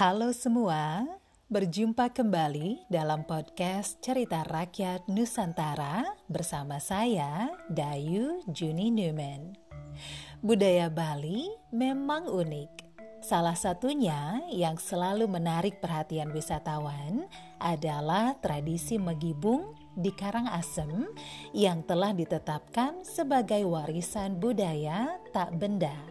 Halo semua, berjumpa kembali dalam podcast Cerita Rakyat Nusantara bersama saya, Dayu Juni Newman. Budaya Bali memang unik. Salah satunya yang selalu menarik perhatian wisatawan adalah tradisi megibung di Karangasem yang telah ditetapkan sebagai warisan budaya tak benda.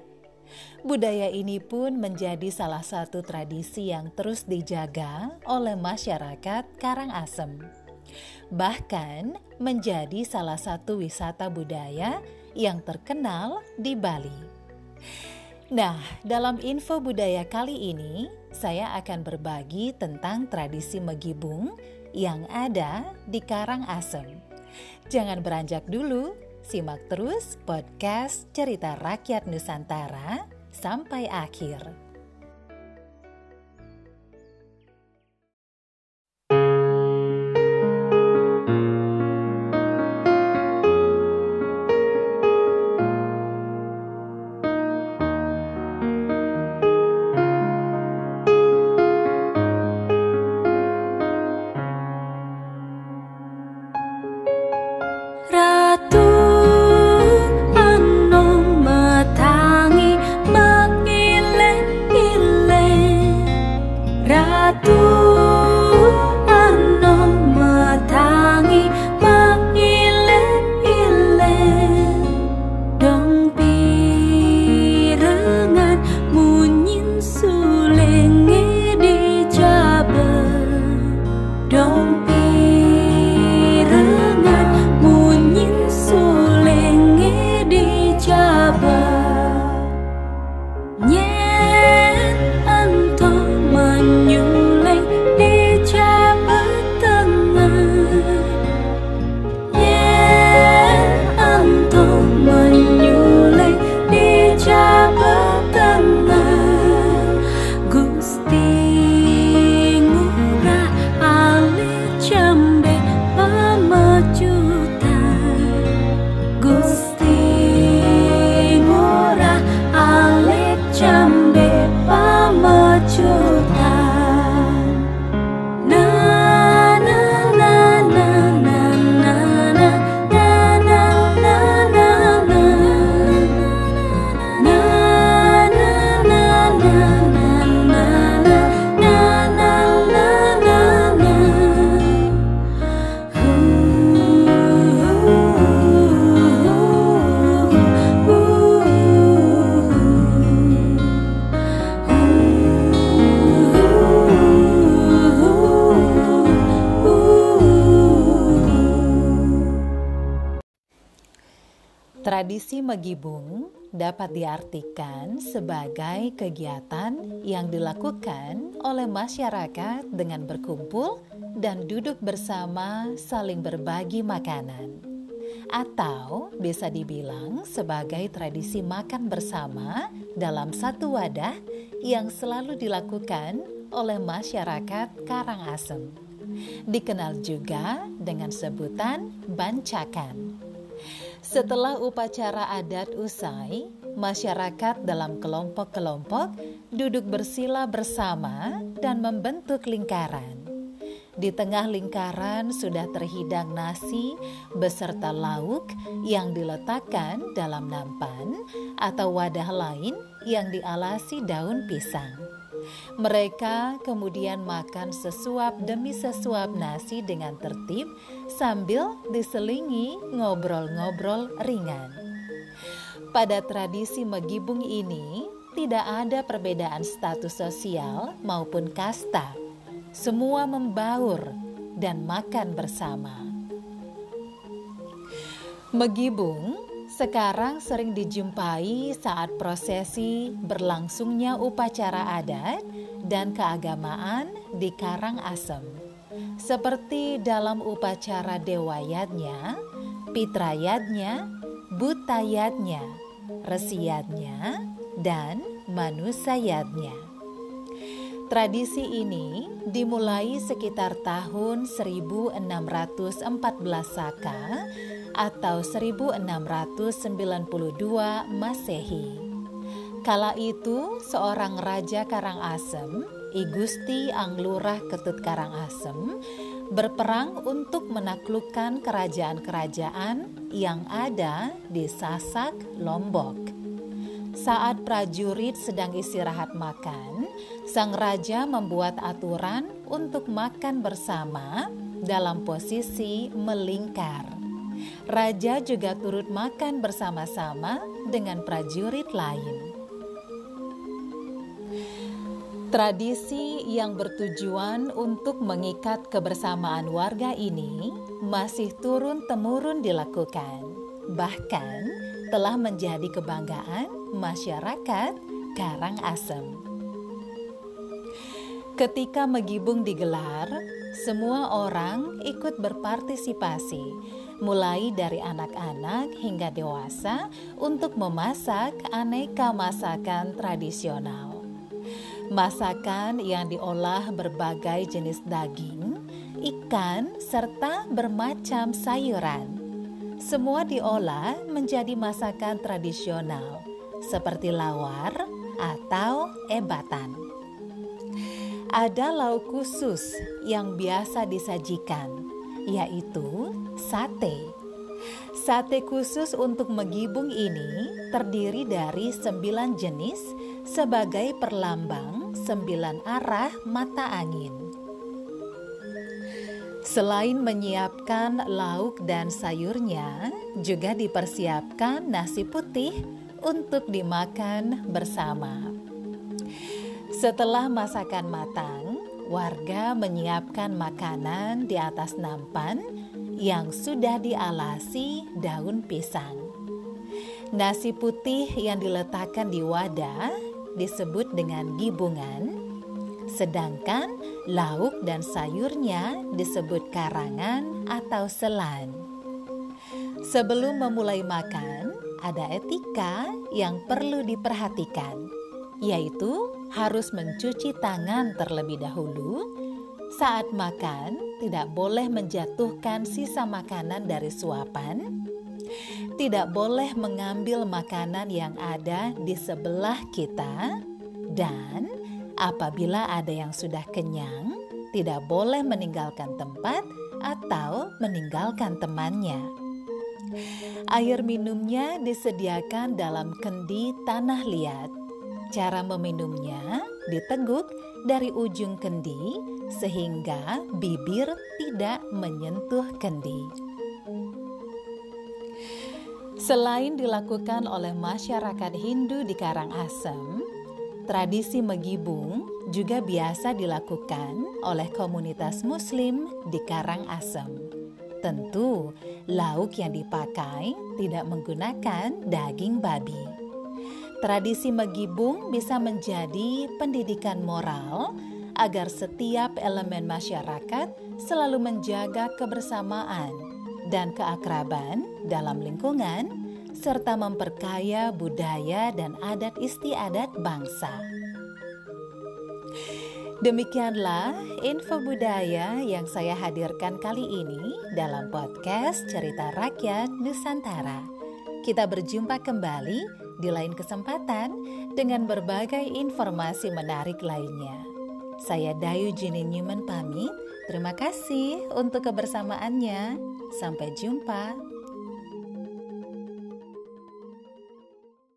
Budaya ini pun menjadi salah satu tradisi yang terus dijaga oleh masyarakat Karangasem. Bahkan menjadi salah satu wisata budaya yang terkenal di Bali. Nah, dalam info budaya kali ini, saya akan berbagi tentang tradisi megibung yang ada di Karangasem. Jangan beranjak dulu, simak terus podcast Cerita Rakyat Nusantara sampai akhir. Tradisi megibung dapat diartikan sebagai kegiatan yang dilakukan oleh masyarakat dengan berkumpul dan duduk bersama saling berbagi makanan. Atau bisa dibilang sebagai tradisi makan bersama dalam satu wadah yang selalu dilakukan oleh masyarakat Karangasem. Dikenal juga dengan sebutan bancakan. Setelah upacara adat usai, masyarakat dalam kelompok-kelompok duduk bersila bersama dan membentuk lingkaran. Di tengah lingkaran sudah terhidang nasi beserta lauk yang diletakkan dalam nampan atau wadah lain yang dialasi daun pisang. Mereka kemudian makan sesuap demi sesuap nasi dengan tertib sambil diselingi ngobrol-ngobrol ringan. Pada tradisi megibung ini, tidak ada perbedaan status sosial maupun kasta. Semua membaur dan makan bersama. Megibung sekarang sering dijumpai saat prosesi berlangsungnya upacara adat dan keagamaan di Karangasem. Seperti dalam upacara dewayatnya, pitrayatnya, butayatnya, resiatnya, dan manusayatnya. Tradisi ini dimulai sekitar tahun 1614 Saka atau 1692 Masehi. Kala itu seorang raja Karangasem, I Gusti Anglurah Ketut Karangasem, berperang untuk menaklukkan kerajaan-kerajaan yang ada di Sasak, Lombok. Saat prajurit sedang istirahat makan, sang raja membuat aturan untuk makan bersama dalam posisi melingkar. Raja juga turut makan bersama-sama dengan prajurit lain. Tradisi yang bertujuan untuk mengikat kebersamaan warga ini masih turun-temurun dilakukan, bahkan telah menjadi kebanggaan masyarakat Karangasem. Ketika Megibung digelar, semua orang ikut berpartisipasi, mulai dari anak-anak hingga dewasa, untuk memasak aneka masakan tradisional. Masakan yang diolah berbagai jenis daging, ikan, serta bermacam sayuran. Semua diolah menjadi masakan tradisional seperti lawar atau ebatan. Ada lauk khusus yang biasa disajikan, yaitu sate. Sate khusus untuk megibung ini terdiri dari sembilan jenis sebagai perlambang sembilan arah mata angin. Selain menyiapkan lauk dan sayurnya, juga dipersiapkan nasi putih untuk dimakan bersama. Setelah masakan matang, warga menyiapkan makanan di atas nampan yang sudah dialasi daun pisang. Nasi putih yang diletakkan di wadah disebut dengan gibungan, sedangkan lauk dan sayurnya disebut karangan atau selan. Sebelum memulai makan, ada etika yang perlu diperhatikan, yaitu harus mencuci tangan terlebih dahulu. Saat makan, tidak boleh menjatuhkan sisa makanan dari suapan tidak boleh mengambil makanan yang ada di sebelah kita, dan apabila ada yang sudah kenyang, tidak boleh meninggalkan tempat atau meninggalkan temannya. Air minumnya disediakan dalam kendi tanah liat. Cara meminumnya diteguk dari ujung kendi sehingga bibir tidak menyentuh kendi. Selain dilakukan oleh masyarakat Hindu di Karangasem, tradisi megibung juga biasa dilakukan oleh komunitas Muslim di Karangasem. Tentu, lauk yang dipakai tidak menggunakan daging babi. Tradisi megibung bisa menjadi pendidikan moral agar setiap elemen masyarakat selalu menjaga kebersamaan dan keakraban dalam lingkungan, serta memperkaya budaya dan adat istiadat bangsa. Demikianlah info budaya yang saya hadirkan kali ini dalam podcast Cerita Rakyat Nusantara. Kita berjumpa kembali di lain kesempatan dengan berbagai informasi menarik lainnya. Saya Dayu Jini Newman pamit. Terima kasih untuk kebersamaannya. Sampai jumpa.